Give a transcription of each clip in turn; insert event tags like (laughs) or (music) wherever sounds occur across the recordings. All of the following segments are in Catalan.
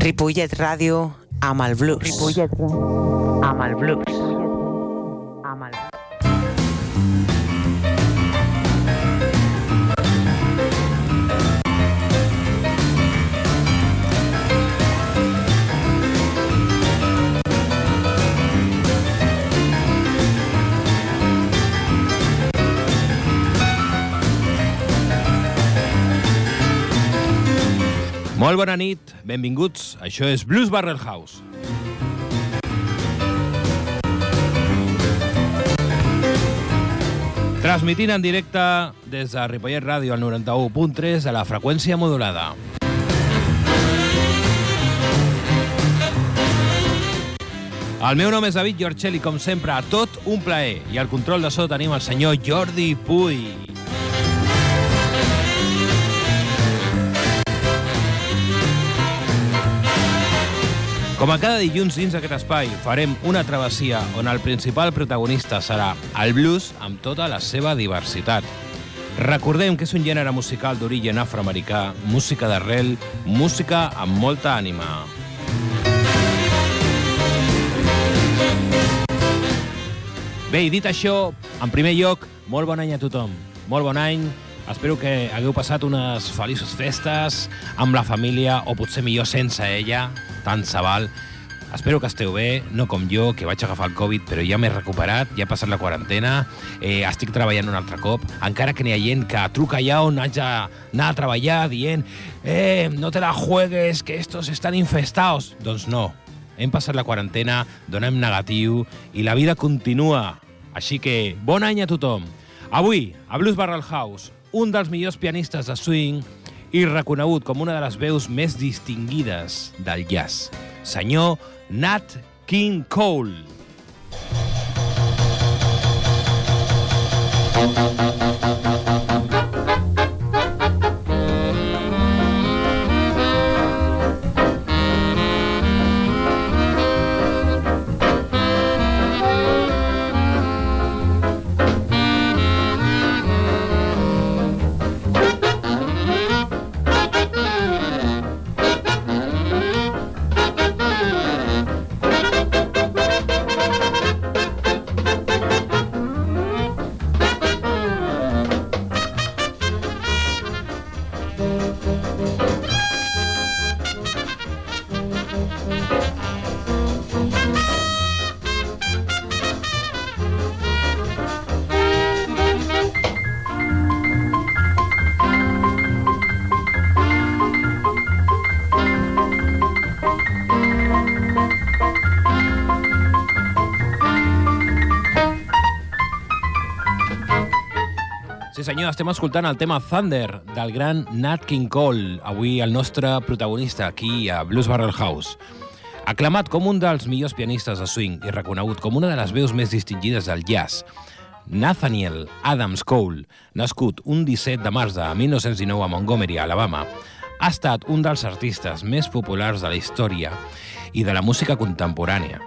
Ripollet Radio, Amal Blues. Ripollet Radio, Amal Blues. Molt bona nit, benvinguts. Això és Blues Barrel House. Transmitint en directe des de Ripollet Ràdio al 91.3 a la freqüència modulada. El meu nom és David Giorcelli, com sempre, tot un plaer. I al control de so tenim el senyor Jordi Puy. Com a cada dilluns dins d'aquest espai, farem una travessia on el principal protagonista serà el blues amb tota la seva diversitat. Recordem que és un gènere musical d'origen afroamericà, música d'arrel, música amb molta ànima. Bé, i dit això, en primer lloc, molt bon any a tothom. Molt bon any, Espero que hagueu passat unes feliços festes amb la família, o potser millor sense ella, tant se val. Espero que esteu bé, no com jo, que vaig agafar el Covid, però ja m'he recuperat, ja he passat la quarantena, eh, estic treballant un altre cop, encara que n'hi ha gent que truca allà on haig d'anar a treballar dient eh, no te la juegues, que estos están infestados. Doncs no, hem passat la quarantena, donem negatiu i la vida continua. Així que bon any a tothom. Avui, a Blues Barrel House, un dels millors pianistes de swing i reconegut com una de les veus més distingides del jazz, senyor Nat King Cole. Senyor, estem escoltant el tema Thunder del gran Nat King Cole, avui el nostre protagonista aquí a Blues Barrel House. Aclamat com un dels millors pianistes de swing i reconegut com una de les veus més distingides del jazz, Nathaniel Adams Cole, nascut un 17 de març de 1919 a Montgomery, Alabama, ha estat un dels artistes més populars de la història i de la música contemporània.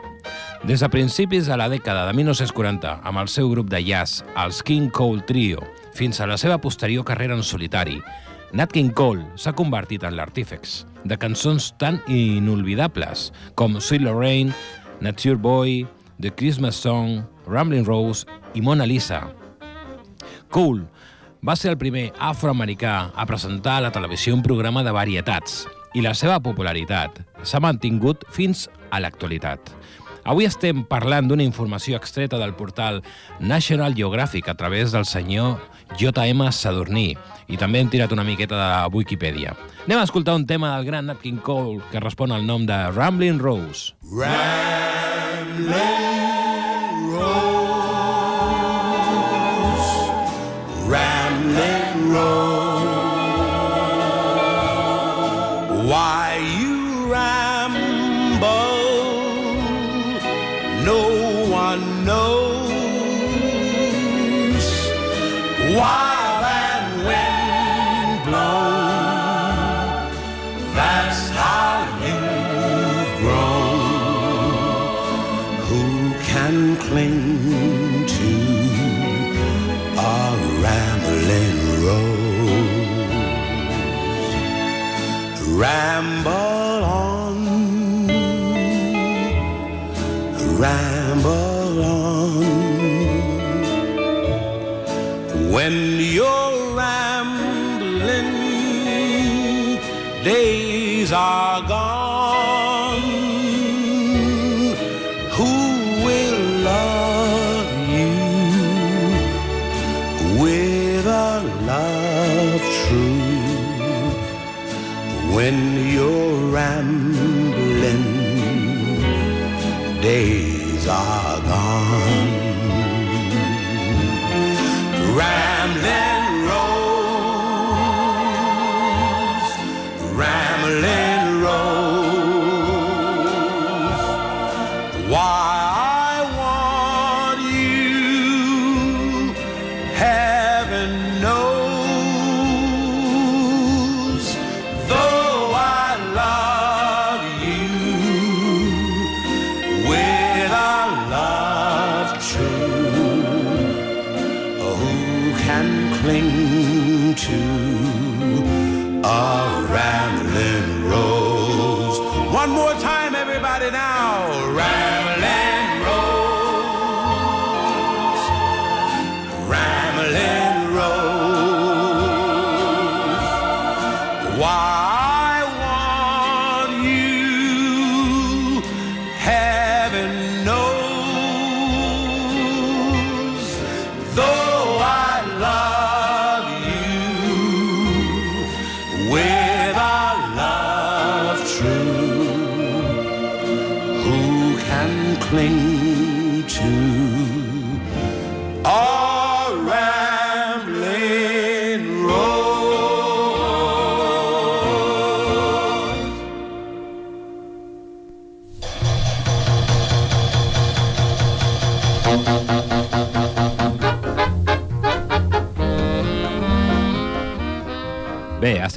Des de principis de la dècada de 1940, amb el seu grup de jazz, els King Cole Trio, fins a la seva posterior carrera en solitari, Nat King Cole s'ha convertit en l'artífex de cançons tan inolvidables com Sweet Lorraine, Nature Boy, The Christmas Song, Rambling Rose i Mona Lisa. Cole va ser el primer afroamericà a presentar a la televisió un programa de varietats i la seva popularitat s'ha mantingut fins a l'actualitat. Avui estem parlant d'una informació extreta del portal National Geographic a través del senyor J.M. Sadurní i també hem tirat una miqueta de Wikipedia. Anem a escoltar un tema del gran Nat King Cole que respon al nom de Rambling Rose. Rambling Rose, Rambling Rose. Why ramble on, ramble on. When you're rambling, days are gone. When you're rambling?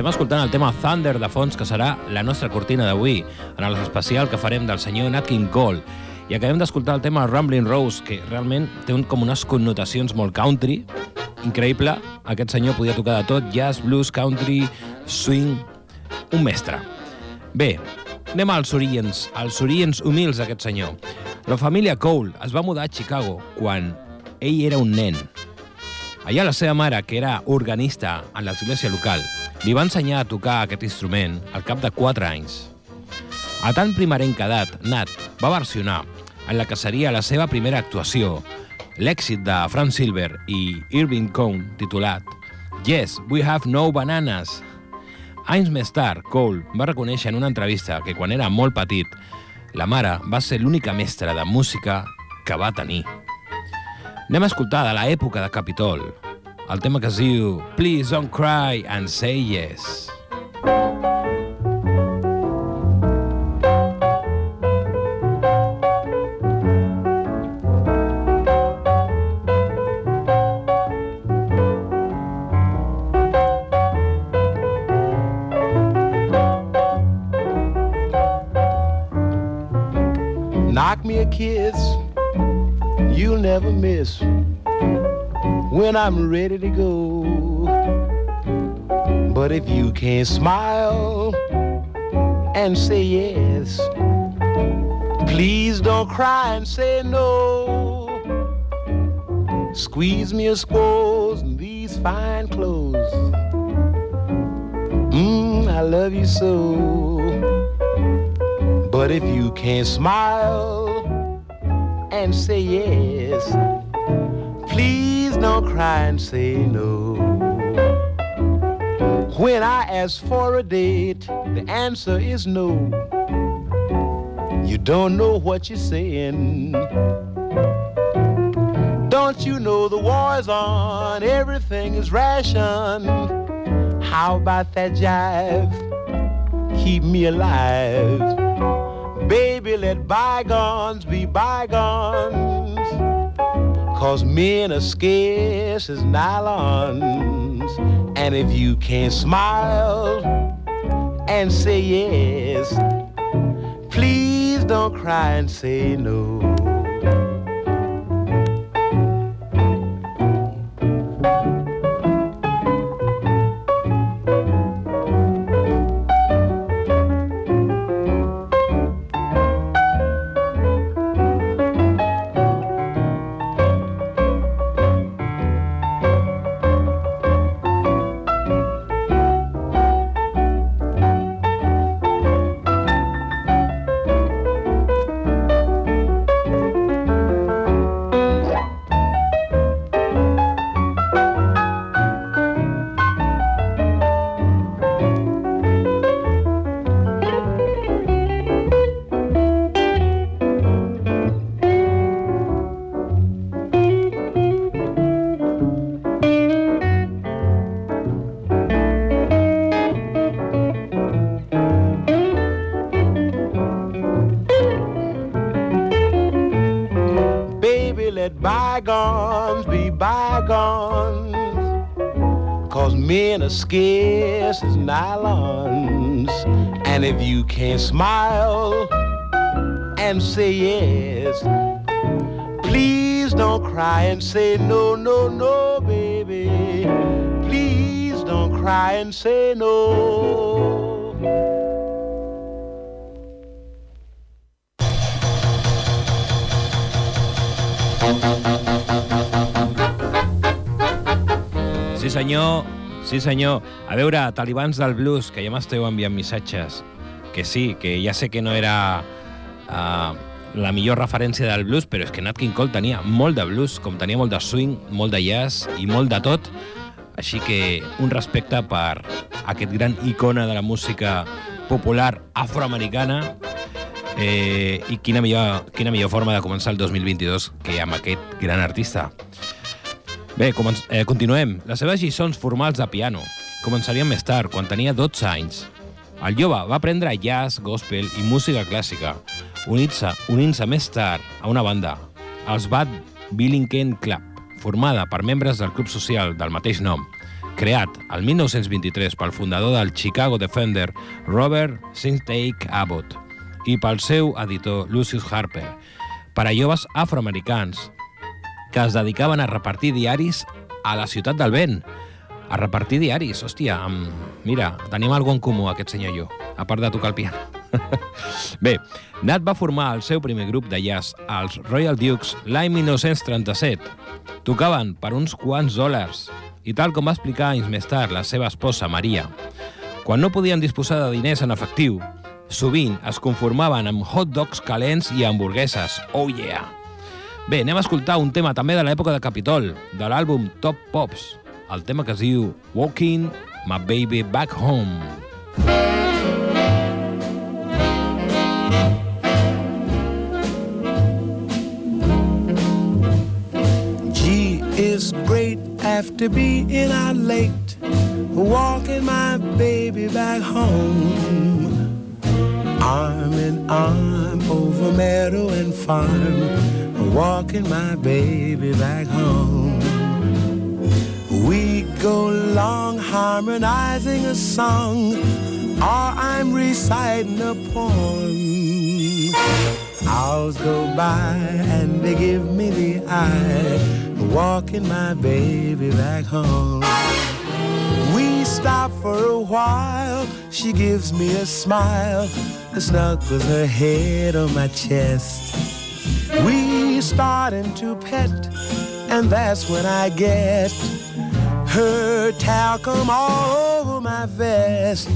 Estem escoltant el tema Thunder de fons, que serà la nostra cortina d'avui, en l'especial que farem del senyor Nat King Cole. I acabem d'escoltar el tema Rambling Rose, que realment té un, com unes connotacions molt country, increïble. Aquest senyor podia tocar de tot, jazz, blues, country, swing... Un mestre. Bé, anem als orígens, als orígens humils d'aquest senyor. La família Cole es va mudar a Chicago quan ell era un nen. Allà la seva mare, que era organista en l'església local, li va ensenyar a tocar aquest instrument al cap de 4 anys. A tan primerenca edat, Nat va versionar en la que seria la seva primera actuació l'èxit de Frank Silver i Irving Cohn titulat Yes, we have no bananas. Anys més tard, Cole va reconèixer en una entrevista que quan era molt petit, la mare va ser l'única mestra de música que va tenir. Anem a escoltar de l'època de Capitol, el tema que es diu Please don't cry and say yes. Knock me a kiss, you'll never miss when I'm ready to go. But if you can't smile and say yes, please don't cry and say no. Squeeze me a squoze in these fine clothes. Mmm, I love you so. But if you can't smile and say yes, please don't cry and say no. When I ask for a date, the answer is no. You don't know what you're saying. Don't you know the war's on, everything is rationed. How about that jive? Keep me alive. Baby, let bygones be bygones. Cause men are scarce as nylons. And if you can't smile and say yes, please don't cry and say no. Say yes, please don't cry and say no, no, no, baby. Please don't cry and say no. Sí senyor, sí senyor. A veure, talibans del blues, que ja m'esteu enviant missatges. Que sí, que ja sé que no era uh, la millor referència del blues, però és que Nat King Cole tenia molt de blues, com tenia molt de swing, molt de jazz i molt de tot. Així que un respecte per aquest gran icona de la música popular afroamericana eh, i quina millor, quina millor forma de començar el 2022 que amb aquest gran artista. Bé, començ, eh, continuem. Les seves lliçons formals de piano començarien més tard, quan tenia 12 anys. El jove va aprendre jazz, gospel i música clàssica, unint-se unint més tard a una banda, els Bad Billingen Club, formada per membres del club social del mateix nom, creat el 1923 pel fundador del Chicago Defender, Robert Sintake Abbott, i pel seu editor Lucius Harper, per a joves afroamericans que es dedicaven a repartir diaris a la ciutat del vent. A repartir diaris, hòstia, amb... mira, tenim alguna en comú aquest senyor i jo, a part de tocar el piano. (laughs) Bé, Nat va formar el seu primer grup de jazz, els Royal Dukes, l'any 1937. Tocaven per uns quants dòlars, i tal com va explicar anys més tard la seva esposa, Maria, quan no podien disposar de diners en efectiu, sovint es conformaven amb hot dogs calents i hamburgueses. Oh yeah! Bé, anem a escoltar un tema també de l'època de Capitol, de l'àlbum Top Pops, el tema que es diu Walking My Baby Back Home. Gee, is great after being out late, walking my baby back home. Arm in arm over meadow and farm, walking my baby back home. We go long harmonizing a song, or I'm reciting a poem. Hours go by and they give me the eye, walking my baby back home. We stop for a while, she gives me a smile, snuggles her head on my chest. We starting to pet, and that's when I get her talcum all over my vest.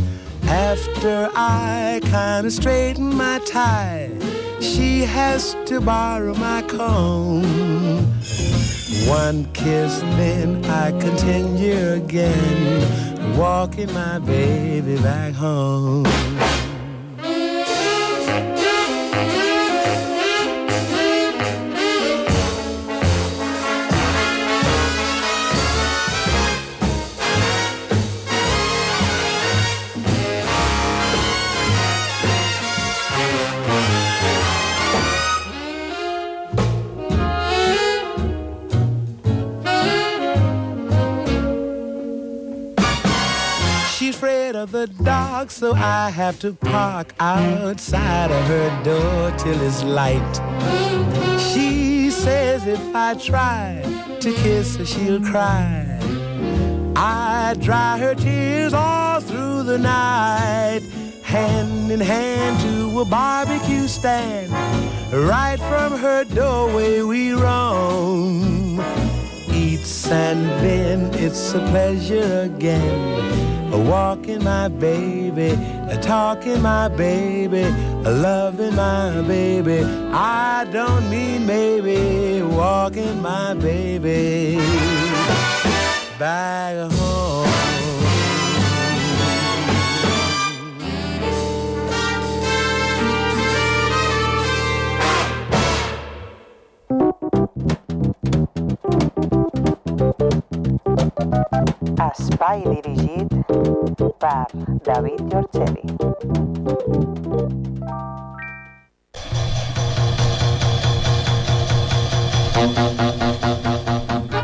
After I kinda straighten my tie, she has to borrow my comb. One kiss, then I continue again, walking my baby back home. The dark, so I have to park outside of her door till it's light. She says if I try to kiss her, she'll cry. I dry her tears all through the night, hand in hand to a barbecue stand. Right from her doorway we roam. And then it's a pleasure again. A Walking my baby, a talking my baby, a loving my baby. I don't mean maybe walking my baby back home. Espai dirigit per David Giorgeli.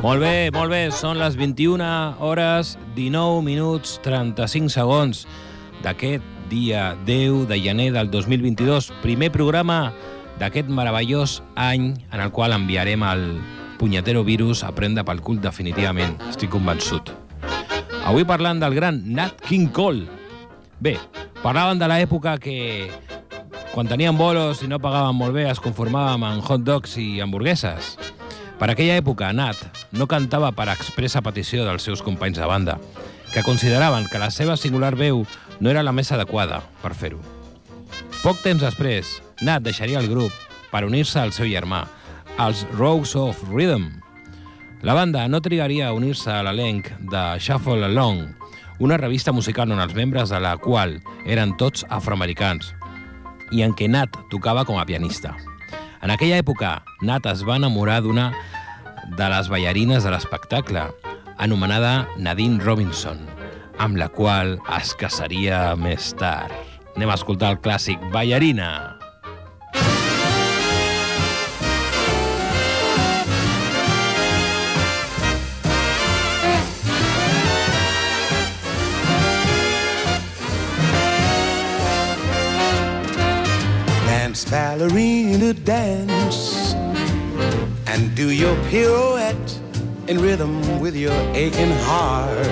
Molt bé, molt bé, són les 21 hores 19 minuts 35 segons d'aquest dia 10 de gener del 2022, primer programa d'aquest meravellós any en el qual enviarem el punyetero virus a prendre pel cul definitivament, estic convençut. Avui parlant del gran Nat King Cole. Bé, parlaven de l'època que quan teníem bolos i no pagaven molt bé es conformàvem en hot dogs i hamburgueses. Per aquella època, Nat no cantava per expressa petició dels seus companys de banda, que consideraven que la seva singular veu no era la més adequada per fer-ho. Poc temps després, Nat deixaria el grup per unir-se al seu germà, els Rose of Rhythm. La banda no trigaria a unir-se a l'elenc de Shuffle Along, una revista musical on els membres de la qual eren tots afroamericans, i en què Nat tocava com a pianista. En aquella època, Nat es va enamorar d'una de les ballarines de l'espectacle, anomenada Nadine Robinson, amb la qual es casaria més tard. Anem a escoltar el clàssic Ballarina. Dance, ballerina, dance, and do your pirouette in rhythm with your aching heart.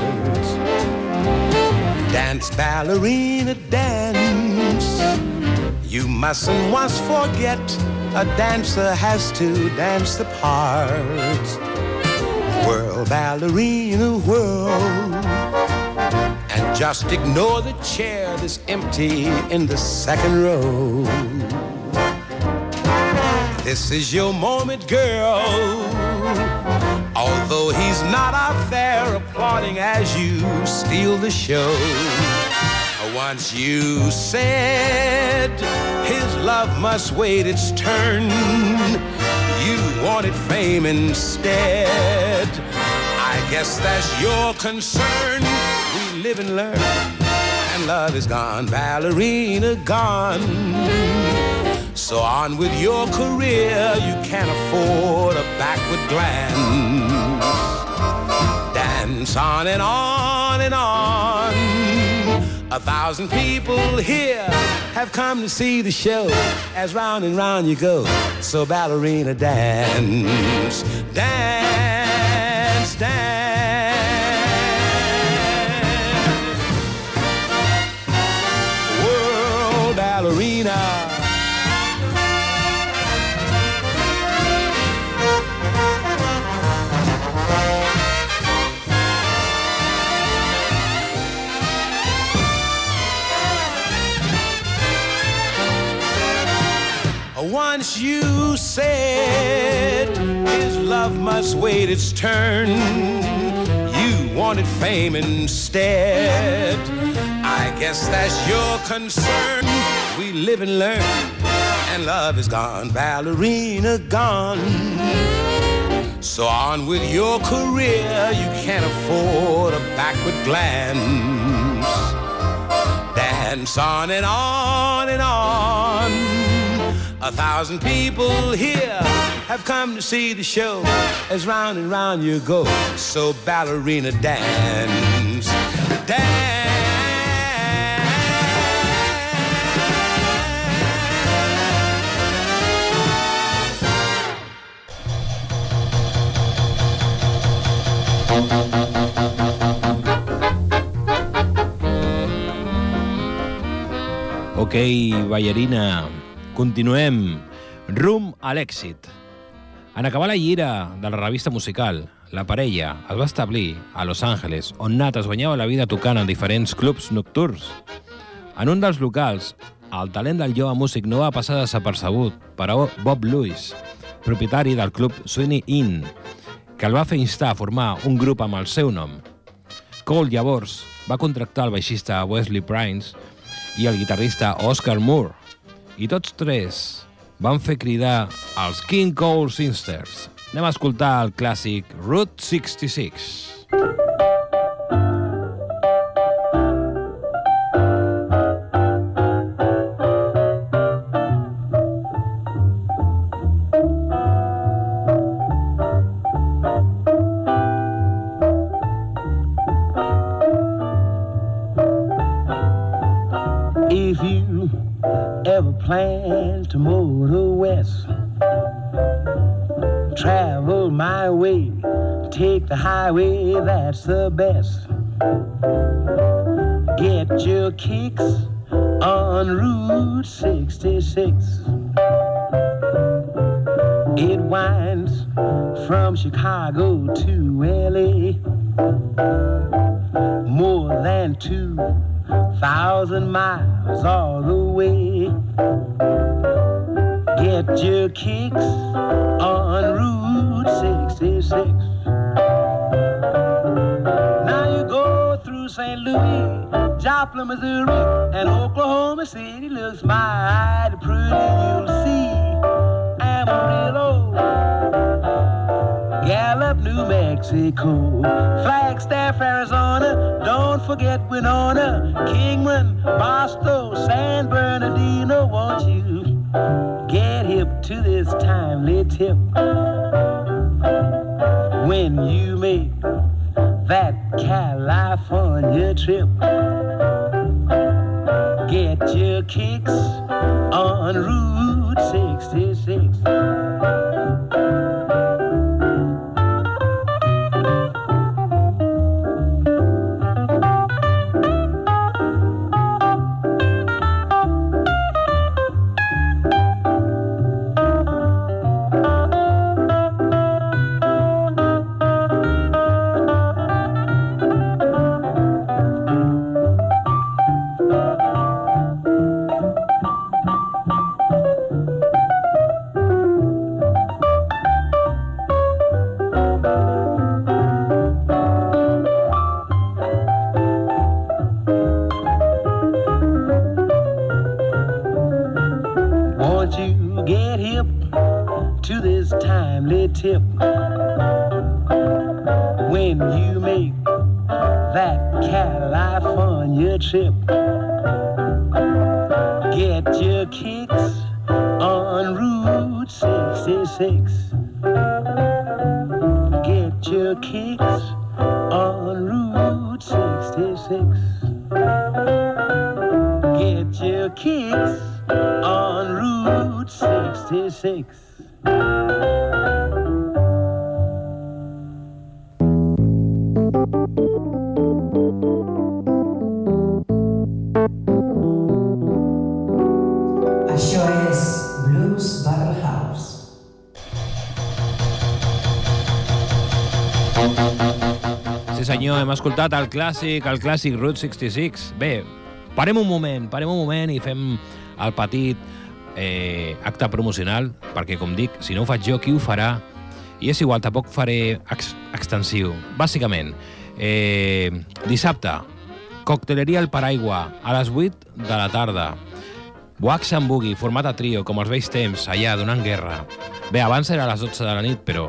Dance, ballerina, dance. You mustn't once forget a dancer has to dance the part. Whirl, ballerina, whirl. And just ignore the chair that's empty in the second row. This is your moment, girl. Although he's not out there applauding as you steal the show. Once you said his love must wait its turn, you wanted fame instead. I guess that's your concern. We live and learn, and love is gone, ballerina gone. So on with your career, you can't afford a backward glance. Dance on and on and on. A thousand people here have come to see the show as round and round you go. So ballerina dance, dance, dance. Once you said his love must wait its turn, you wanted fame instead. I guess that's your concern. We live and learn, and love is gone, ballerina gone. So on with your career, you can't afford a backward glance. Dance on and on and on. A thousand people here have come to see the show as round and round you go. So ballerina dance, dance. Ok, ballarina, continuem. Rum a l'èxit. En acabar la gira de la revista musical, la parella es va establir a Los Angeles, on Nat es guanyava la vida tocant en diferents clubs nocturns. En un dels locals, el talent del jove músic no va passar desapercebut per a Bob Lewis, propietari del club Sweeney Inn, que el va fer instar a formar un grup amb el seu nom. Cole llavors va contractar el baixista Wesley Prince i el guitarrista Oscar Moore, i tots tres van fer cridar els King Cole Sisters. Anem a escoltar el clàssic Route 66. Route 66. Plan to motor west, travel my way, take the highway, that's the best. Get your kicks on Route 66. It winds from Chicago to LA. More than two thousand miles all the way. Get your kicks on Route 66. Now you go through St. Louis, Joplin, Missouri, and Oklahoma City looks mighty pretty. You'll see Amarillo, Gallup, New Mexico, Flagstaff, Arizona. Don't forget Winona, Kingman, Boston, San Bernardino. Won't you get to this timely tip when you make that California trip? Get your kicks on Route 66. Escoltat el clàssic, el clàssic Route 66. Bé, parem un moment, parem un moment i fem el petit eh, acte promocional, perquè com dic, si no ho faig jo, qui ho farà? I és igual, tampoc faré ex extensiu. Bàsicament, eh, dissabte, cocteleria El Paraigua, a les 8 de la tarda. Wax and Boogie, format a trio, com els vells temps, allà, donant guerra. Bé, abans era a les 12 de la nit, però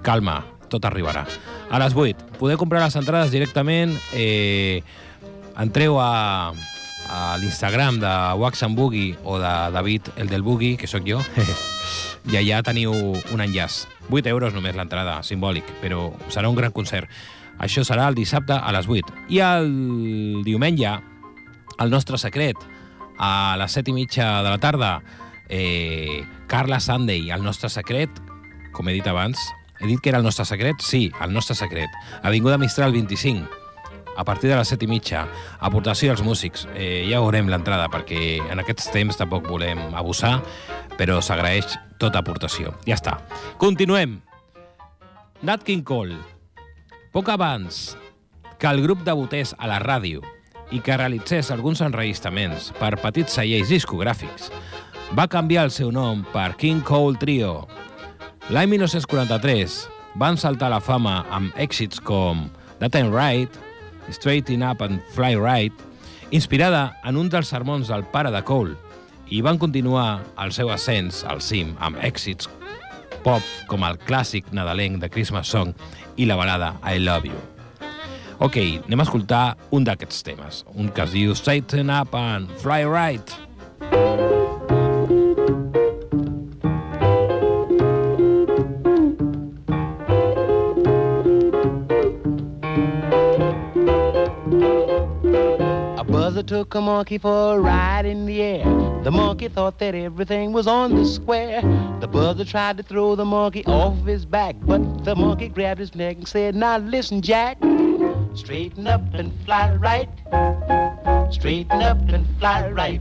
calma, tot arribarà. A les 8. Podeu comprar les entrades directament. Eh, entreu a, a l'Instagram de Wax and Boogie o de David, el del Boogie, que sóc jo, (laughs) i allà teniu un enllaç. 8 euros només l'entrada, simbòlic, però serà un gran concert. Això serà el dissabte a les 8. I el diumenge, el nostre secret, a les 7 i mitja de la tarda, eh, Carla Sunday, el nostre secret, com he dit abans, he dit que era el nostre secret? Sí, el nostre secret. Avinguda Mistral 25, a partir de les 7 i mitja. Aportació als músics. Eh, ja veurem l'entrada, perquè en aquests temps tampoc volem abusar, però s'agraeix tota aportació. Ja està. Continuem. Nat King Cole. Poc abans que el grup debutés a la ràdio i que realitzés alguns enregistraments per petits cellers discogràfics, va canviar el seu nom per King Cole Trio. L'any 1943 van saltar la fama amb èxits com That Ain't Right, Straighten Up and Fly Right, inspirada en un dels sermons del pare de Cole, i van continuar el seu ascens al cim amb èxits pop com el clàssic nadalenc de Christmas Song i la balada I Love You. Ok, anem a escoltar un d'aquests temes, un que es diu Straighten Up and Fly Right. A buzzer buzzer took a monkey for a ride in the air. The monkey thought that everything was on the square. The brother tried to throw the monkey off his back, but the monkey grabbed his neck and said, Now listen, Jack, straighten up and fly right. Straighten up and fly right.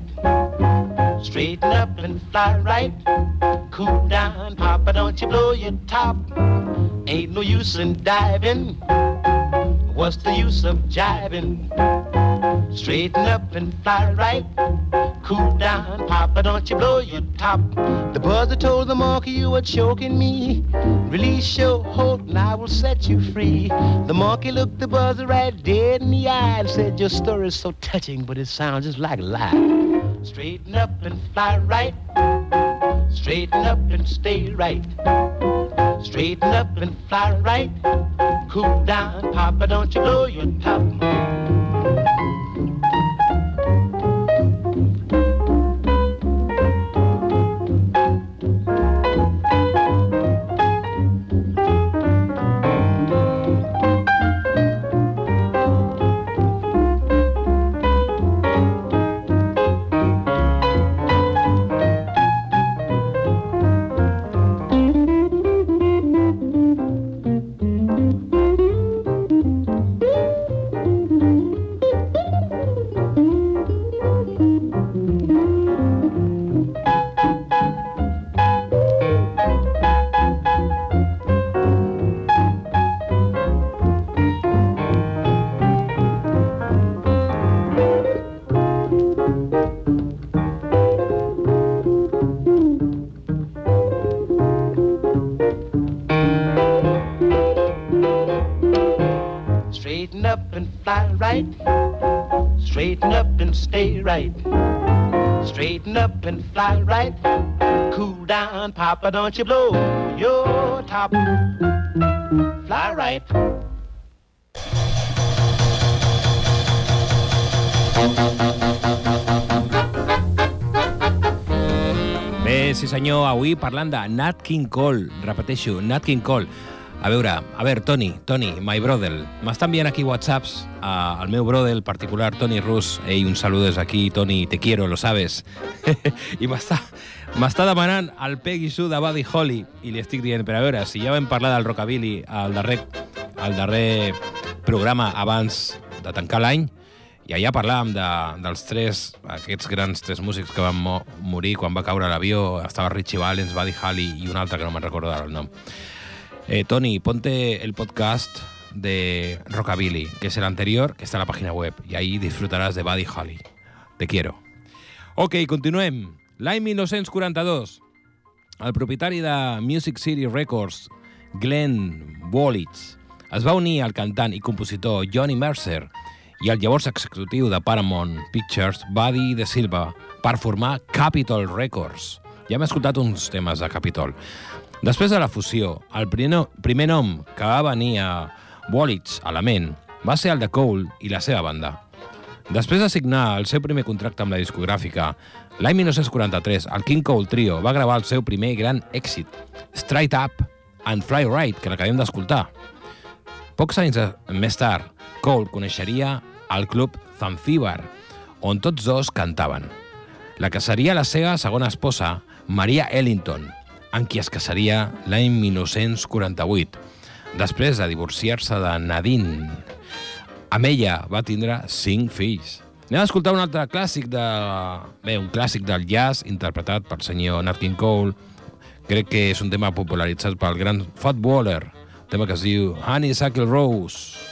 Straighten up and fly right. Cool down, Papa, don't you blow your top. Ain't no use in diving. What's the use of jiving? Straighten up and fly right. Cool down, Papa, don't you blow your top. The buzzer told the monkey you were choking me. Release your hold and I will set you free. The monkey looked the buzzer right dead in the eye and said, Your story is so touching, but it sounds just like a lie. Straighten up and fly right. Straighten up and stay right. Straighten up and fly right. Cool down, Papa, don't you blow your top. And fly right. Cool down, Papa, don't you blow your top. Fly right. Bé, sí senyor, avui parlant de Nat King Cole, repeteixo, Nat King Cole. A veure, a veure, Toni, Toni, my brother, m'està enviant aquí whatsapps uh, al meu brother particular, Toni Rus. Ei, un saludes aquí, Toni, te quiero, lo sabes. (laughs) I m'està m'està demanant el Peggy Sue de Buddy Holly i li estic dient, però a veure, si ja vam parlar del rockabilly al darrer, al darrer programa abans de tancar l'any, i allà parlàvem de, dels tres, aquests grans tres músics que van mo morir quan va caure l'avió. Estava Richie Valens, Buddy Holly i un altre que no me'n recordo el nom. Eh, Tony, ponte el podcast de Rockabilly, que es el anterior, que está en la página web, y ahí disfrutaràs de Buddy Holly. Te quiero. Ok, continuem. L'any 1942, el propietari de Music City Records, Glenn Woolitz, es va unir al cantant i compositor Johnny Mercer i el llavors executiu de Paramount Pictures, Buddy de Silva, per formar Capitol Records. Ja hem escoltat uns temes de Capitol. Després de la fusió, el primer, nom que va venir a Woolitz a la ment va ser el de Cole i la seva banda. Després de signar el seu primer contracte amb la discogràfica, l'any 1943, el King Cole Trio va gravar el seu primer gran èxit, Straight Up and Fly Right, que l'acabem d'escoltar. Pocs anys més tard, Cole coneixeria el club Zanzibar, on tots dos cantaven. La que seria la seva segona esposa, Maria Ellington, amb qui es casaria l'any 1948, després de divorciar-se de Nadine. Amb ella va tindre cinc fills. Anem a escoltar un altre clàssic de... Bé, un clàssic del jazz interpretat pel senyor Nat King Cole. Crec que és un tema popularitzat pel gran Fat Waller, tema que es diu Honeysuckle Rose.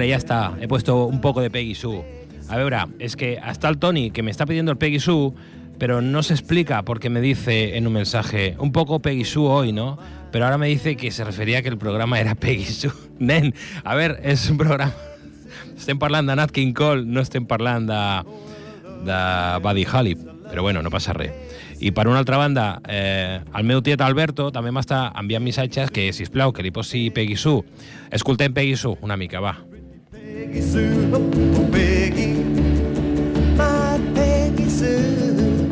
Vale, ya está. He puesto un poco de Peggy Sue. A ver, es que hasta el Tony que me está pidiendo el Peggy Sue, pero no se explica porque me dice en un mensaje un poco Peggy Sue hoy, ¿no? Pero ahora me dice que se refería a que el programa era Peggy Sue. (laughs) Nen, a ver, és un programa... Estem parlant de Nat King Cole, no estem parlant de Buddy Holly, però bueno, no passa res. I per una altra banda, eh, el meu tiet Alberto també m'està enviant missatges que, si plau que li posi Peggy Sue. Escoltem Peggy Sue una mica, va. Peggy Sue. Oh, Peggy. My Peggy Sue.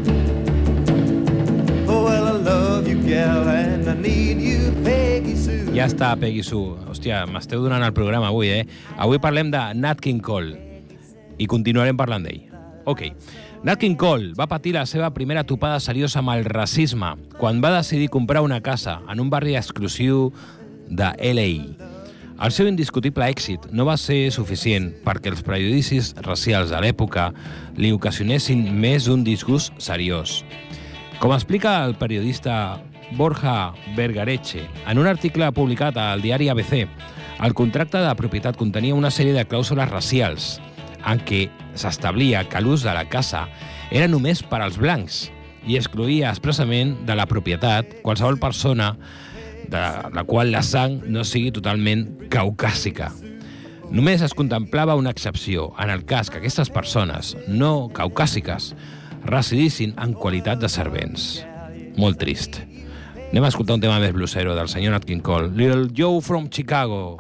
Oh, well, I love you, gal, and I need you, Peggy Sue. Ja està, Peggy Sue. Hòstia, m'esteu donant el programa avui, eh? Avui parlem de Nat King Cole i continuarem parlant d'ell. Ok. Nat King Cole va patir la seva primera topada seriosa amb el racisme quan va decidir comprar una casa en un barri exclusiu de LA. El seu indiscutible èxit no va ser suficient perquè els prejudicis racials de l'època li ocasionessin més d'un disgust seriós. Com explica el periodista Borja Vergareche en un article publicat al diari ABC, el contracte de propietat contenia una sèrie de clàusules racials en què s'establia que l'ús de la casa era només per als blancs i excluïa expressament de la propietat qualsevol persona de la qual la sang no sigui totalment caucàsica. Només es contemplava una excepció en el cas que aquestes persones no caucàsiques residissin en qualitat de servents. Molt trist. Anem a escoltar un tema més blusero del senyor Nat King Cole. Little Joe from Chicago.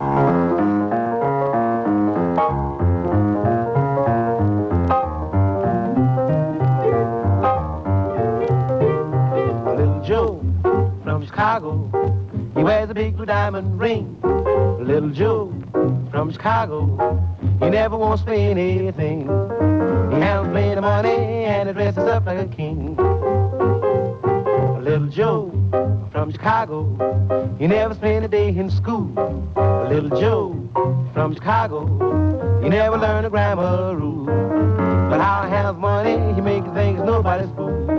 Little Joe from Chicago, he wears a big blue diamond ring. Little Joe from Chicago, he never wants to pay anything. He handles plenty of money and he dresses up like a king. Little Joe from Chicago, he never spent a day in school. Little Joe from Chicago, he never learned a grammar rule. But how he has money, he makes things nobody's fool.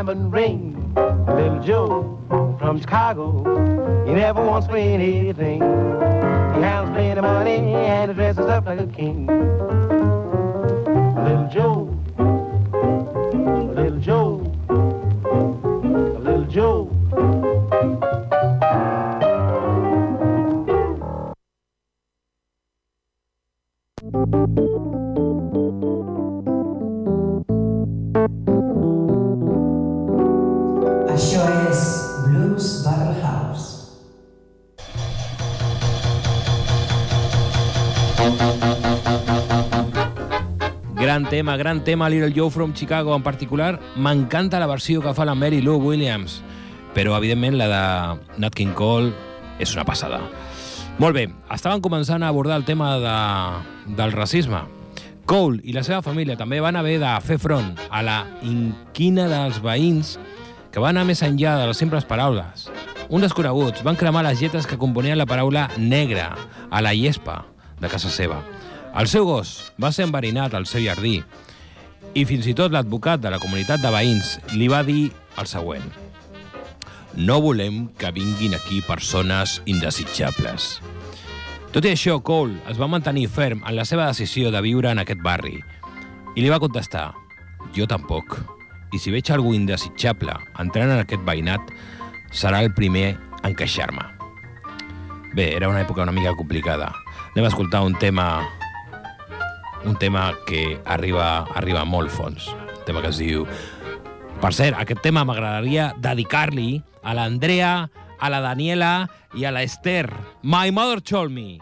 Diamond ring. Tema, gran tema, Little Joe from Chicago. En particular, m'encanta la versió que fa la Mary Lou Williams, però, evidentment, la de Nat King Cole és una passada. Molt bé, estaven començant a abordar el tema de, del racisme. Cole i la seva família també van haver de fer front a la inquina dels veïns que van anar més enllà de les simples paraules. Uns desconeguts van cremar les lletres que componien la paraula negra a la llespa de casa seva. El seu gos va ser enverinat al seu jardí I fins i tot l'advocat de la comunitat de veïns li va dir el següent. No volem que vinguin aquí persones indesitjables. Tot i això, Cole es va mantenir ferm en la seva decisió de viure en aquest barri i li va contestar jo tampoc. I si veig algú indesitjable entrant en aquest veïnat, serà el primer en queixar-me. Bé, era una època una mica complicada. Anem a escoltar un tema un tema que arriba, arriba molt fons. Un tema que es diu... Per cert, aquest tema m'agradaria dedicar-li a l'Andrea, a la Daniela i a la Esther. My mother told me.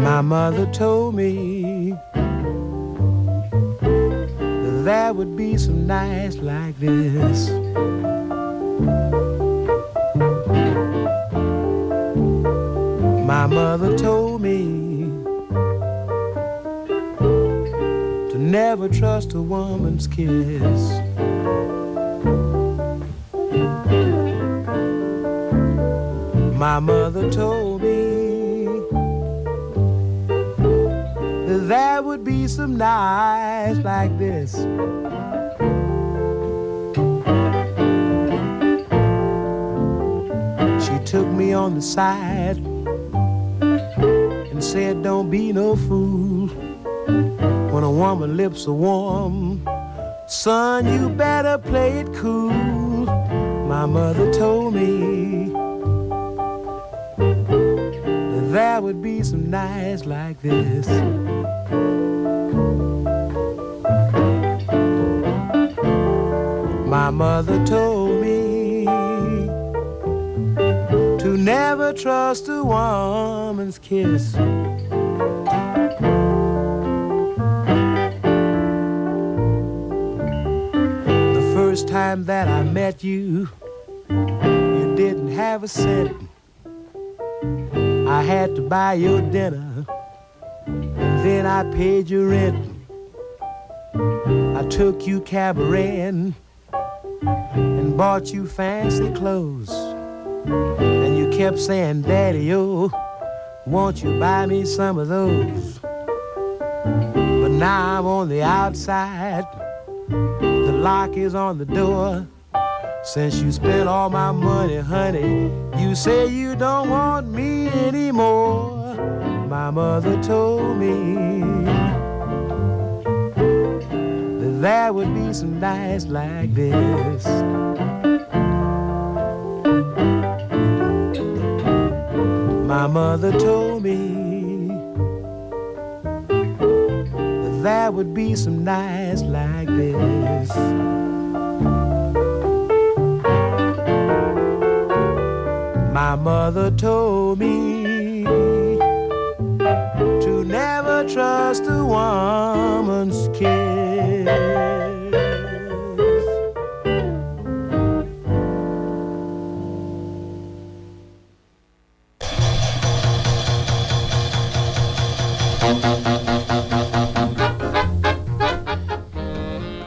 My mother told me there would be some nights like this. My mother told me to never trust a woman's kiss. My mother told me there would be some nights like this. She took me on the side and said, Don't be no fool. When a woman lips are warm, son, you better play it cool. My mother told me that there would be some nights like this. My mother told me to never trust a woman's kiss. The first time that I met you, you didn't have a cent. I had to buy your dinner, then I paid your rent. I took you cabaret and bought you fancy clothes. And you kept saying, Daddy, oh, won't you buy me some of those? But now I'm on the outside, the lock is on the door. Since you spent all my money, honey, you say you don't want me anymore. My mother told me that there would be some nights like this. My mother told me that there would be some nights like this. My mother told me trust a woman's kiss.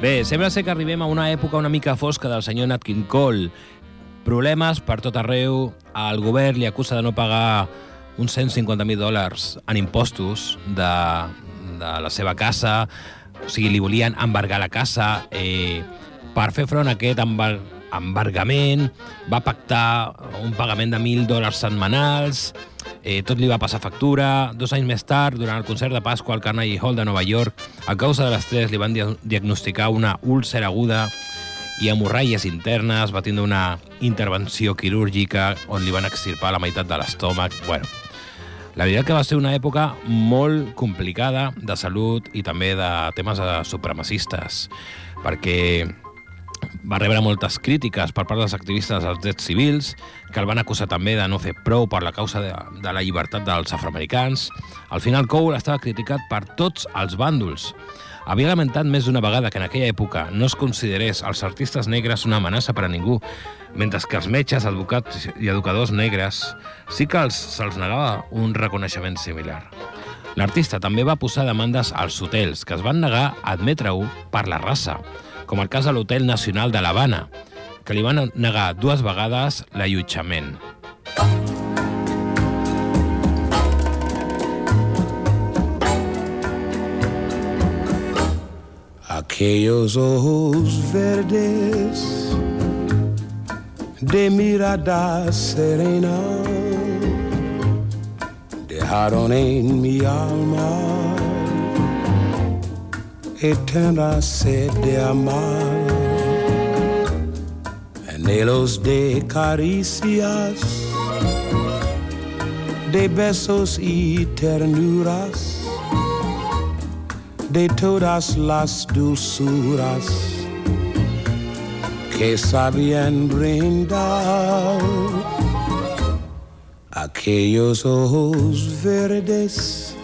Bé, sembla ser que arribem a una època una mica fosca del senyor Nat King Cole. Problemes per tot arreu. El govern li acusa de no pagar uns 150.000 dòlars en impostos de, de la seva casa. O sigui, li volien embargar la casa. Eh, per fer front a aquest embar embargament, va pactar un pagament de 1.000 dòlars setmanals, eh, tot li va passar factura. Dos anys més tard, durant el concert de Pasqua al Carnegie Hall de Nova York, a causa de l'estrès li van dia diagnosticar una úlcera aguda i hemorràgies internes, va tindre una intervenció quirúrgica on li van extirpar la meitat de l'estómac. Bueno, la veritat que va ser una època molt complicada de salut i també de temes de supremacistes, perquè va rebre moltes crítiques per part dels activistes dels drets civils, que el van acusar també de no fer prou per la causa de, de la llibertat dels afroamericans. Al final, Cole estava criticat per tots els bàndols. Havia lamentat més d'una vegada que en aquella època no es considerés els artistes negres una amenaça per a ningú, mentre que els metges, advocats i educadors negres sí que els, se'ls negava un reconeixement similar. L'artista també va posar demandes als hotels, que es van negar a admetre-ho per la raça, com el cas de l'Hotel Nacional de l'Havana, que li van negar dues vegades l'allotjament. Aquellos ojos verdes de mirada serena dejaron en mi alma eterna sed de amar, anhelos de caricias, de besos y ternuras de todas las dulzuras que sabían brindar aquellos ojos verdes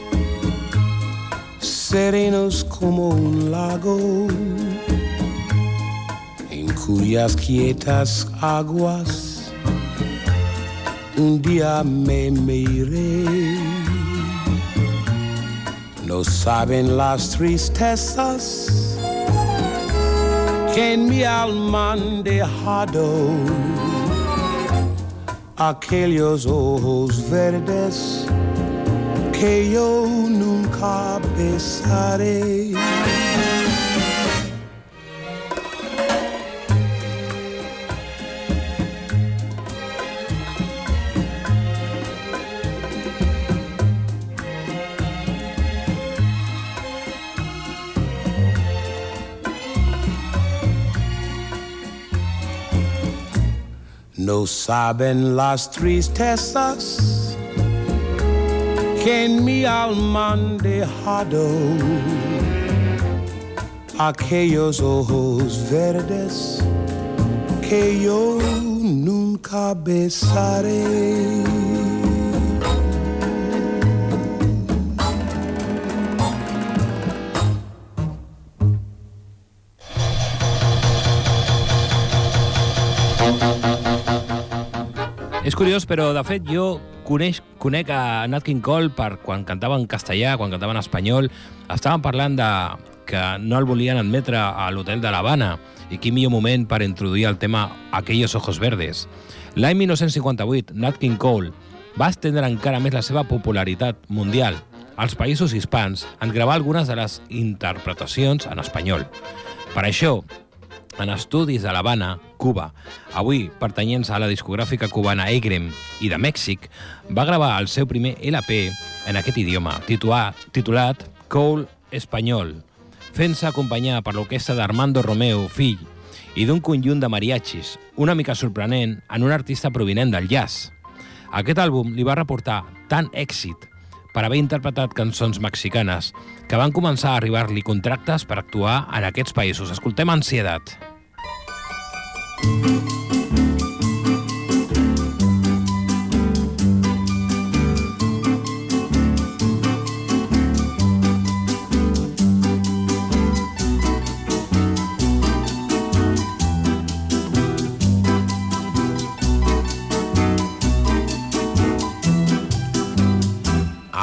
serenos como un lago en cuyas quietas aguas. Un día me miré no saben las tristezas que en mi alma han dejado aquellos ojos verdes que yo nunca besaré. No saben las tristezas que en mi alma han dejado aquellos ojos verdes que yo nunca besaré. Curiós, però de fet jo coneix, conec a Nat King Cole per quan cantava en castellà, quan cantava en espanyol. Estàvem parlant de que no el volien admetre a l'hotel de l'Havana i quin millor moment per introduir el tema Aquellos ojos verdes. L'any 1958, Nat King Cole va estendre encara més la seva popularitat mundial als països hispans en gravar algunes de les interpretacions en espanyol. Per això, en estudis de l'Havana, Cuba, avui pertanyents a la discogràfica cubana Egrem i de Mèxic, va gravar el seu primer LP en aquest idioma, titulat, titulat Cole Espanyol, fent-se acompanyar per l'orquestra d'Armando Romeo, fill, i d'un conjunt de mariachis, una mica sorprenent en un artista provinent del jazz. Aquest àlbum li va reportar tant èxit per haver interpretat cançons mexicanes que van començar a arribar-li contractes per actuar en aquests països. Escoltem Ansiedat.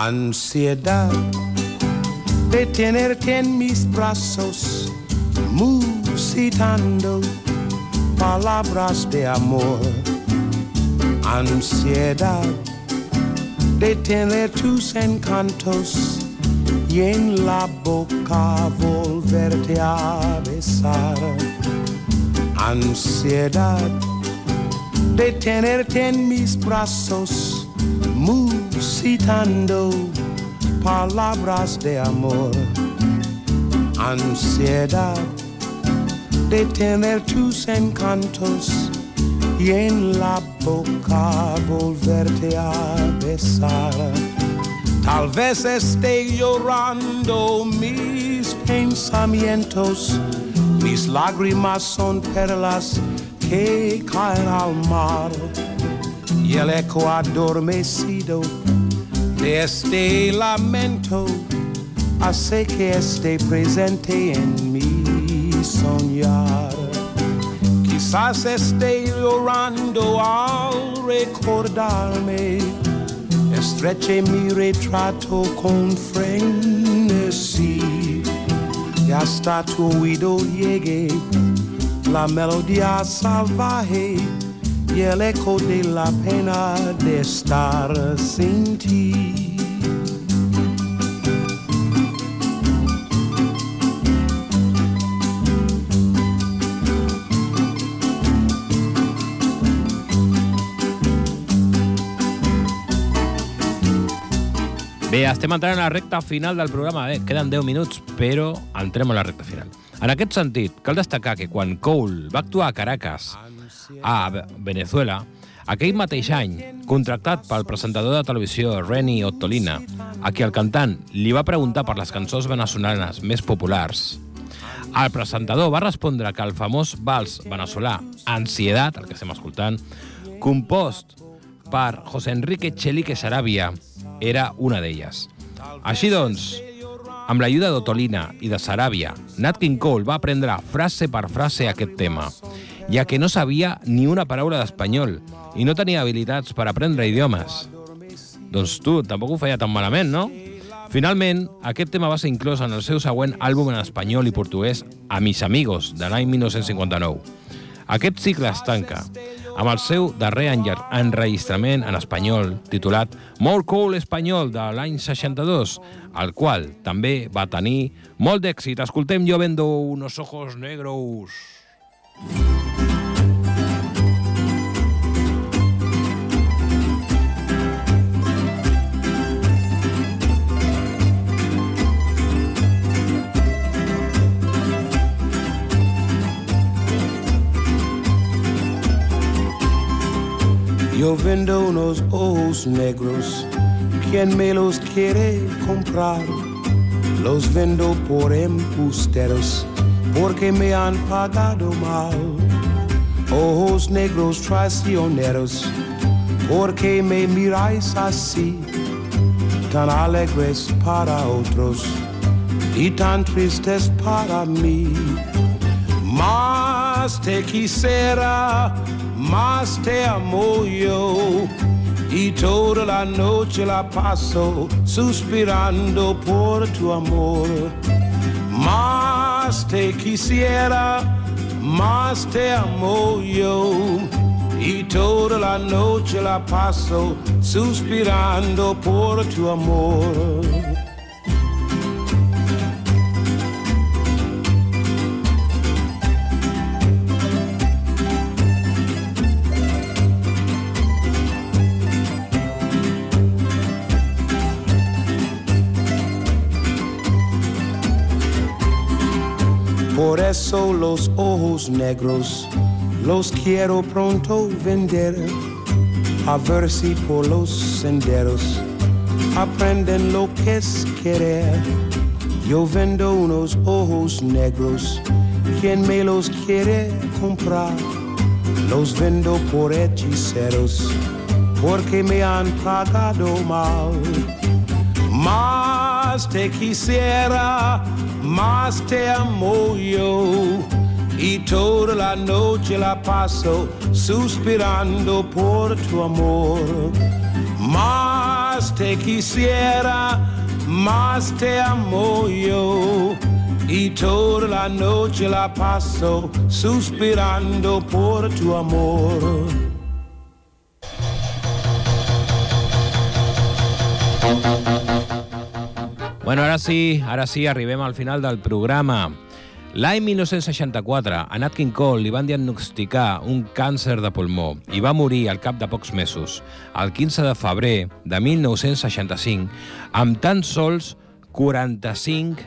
Ansiedad de tenerte en mis brazos, musitando palabras de amor. Ansiedad de tener tus encantos y en la boca volverte a besar. Ansiedad de tenerte en mis brazos, musitando palabras de amor. Ansiedad de tener tus encantos y en la boca volverte a besar. Tal vez esté llorando mis pensamientos, mis lágrimas son perlas que caen al mar y el eco adormecido de este lamento hace que esté presente en mi soñar. Quizás esté llorando al recordarme, estreche mi retrato con frenesí. ya está tu oído llegue la melodía salvaje y el eco de la pena de estar sin ti. Bé, estem entrant a la recta final del programa. Bé, queden 10 minuts, però entrem a la recta final. En aquest sentit, cal destacar que quan Cole va actuar a Caracas, a Venezuela, aquell mateix any, contractat pel presentador de televisió Renny Ottolina, a qui el cantant li va preguntar per les cançons venezolanes més populars, el presentador va respondre que el famós vals venezolà Ansiedad, el que estem escoltant, compost per José Enrique Chelique Sarabia, era una d'elles. Així doncs, amb l'ajuda d'Otolina i de Sarabia, Nat King Cole va aprendre frase per frase aquest tema, ja que no sabia ni una paraula d'espanyol i no tenia habilitats per aprendre idiomes. Doncs tu, tampoc ho feia tan malament, no? Finalment, aquest tema va ser inclòs en el seu següent àlbum en espanyol i portuguès A mis amigos, de l'any 1959. Aquest cicle es tanca amb el seu darrer enregistrament en espanyol titulat More Cool Espanyol de l'any 62, el qual també va tenir molt d'èxit. Escoltem Jo vendo unos ojos negros. Yo vendo unos ojos negros, quien me los quiere comprar, los vendo por embusteros, porque me han pagado mal. Ojos negros traicioneros, porque me miráis así, tan alegres para otros y tan tristes para mí. Más te quisiera más te amo yo. Y toda la noche la paso suspirando por tu amor. Más te quisiera, más te amo yo. Y toda la noche la paso suspirando por tu amor. Los ojos negros. Los quiero pronto vender, a ver si por los senderos aprenden lo que es querer. Yo vendo unos ojos negros, quien me los quiere comprar, los vendo por hechiceros, porque me han pagado mal. Más te quisiera, más te amo yo. Y toda la noche la paso suspirando por tu amor. Más te quisiera, más te amo yo. Y toda la noche la paso suspirando por tu amor. Bueno, ara sí, ara sí, arribem al final del programa. L'any 1964, a Nat King Cole li van diagnosticar un càncer de pulmó i va morir al cap de pocs mesos, el 15 de febrer de 1965, amb tan sols 45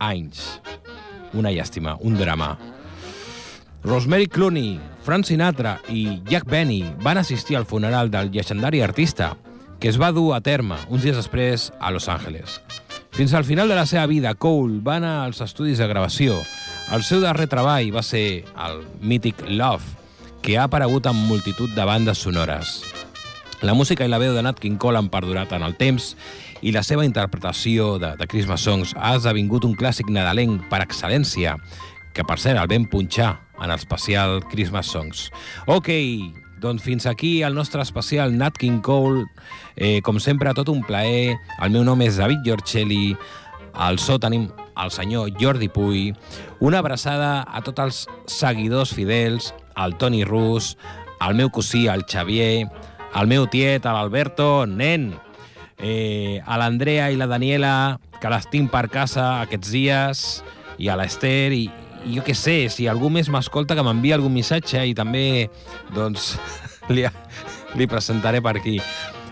anys. Una llàstima, un drama. Rosemary Clooney, Frank Sinatra i Jack Benny van assistir al funeral del llegendari artista, que es va dur a terme uns dies després a Los Angeles. Fins al final de la seva vida, Cole va anar als estudis de gravació. El seu darrer treball va ser el mític Love, que ha aparegut en multitud de bandes sonores. La música i la veu de Nat King Cole han perdurat en el temps i la seva interpretació de, de Christmas Songs ha esdevingut un clàssic nadalenc per excel·lència, que per cert el vam punxar en l'especial Christmas Songs. Ok, doncs fins aquí el nostre especial Nat King Cole. Eh, com sempre, tot un plaer. El meu nom és David Giorcelli. Al so tenim al senyor Jordi Puy, una abraçada a tots els seguidors fidels, al Toni Rus, al meu cosí, al Xavier, al meu tiet, a l'Alberto, nen, eh, a l'Andrea i la Daniela, que les tinc per casa aquests dies, i a l'Ester, i jo què sé, si algú més m'escolta que m'envia algun missatge i també, doncs, (laughs) li, li presentaré per aquí.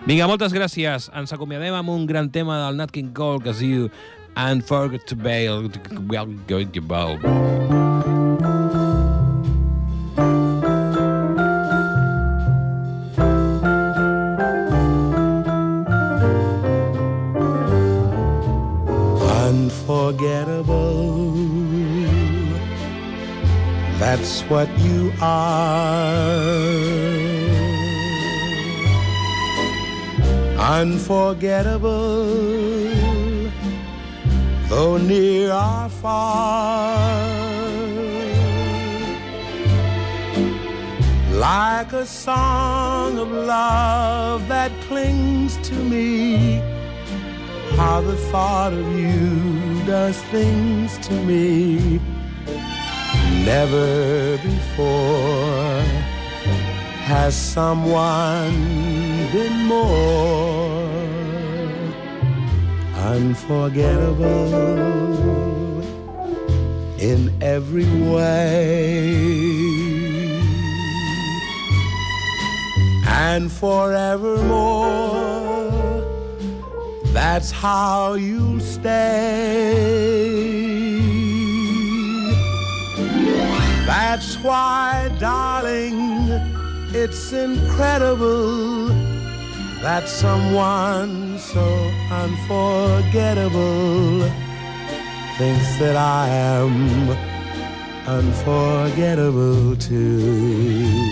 Vinga, moltes gràcies. Ens acomiadem amb un gran tema del Nat King Cole que es diu Unforget to Bail, well, going to Bail. unforgettable. What you are. Unforgettable, though near or far. Like a song of love that clings to me how the thought of you does things to me never before has someone been more unforgettable in every way and forevermore that's how you stay. That's why, darling, it's incredible that someone so unforgettable thinks that I am unforgettable too.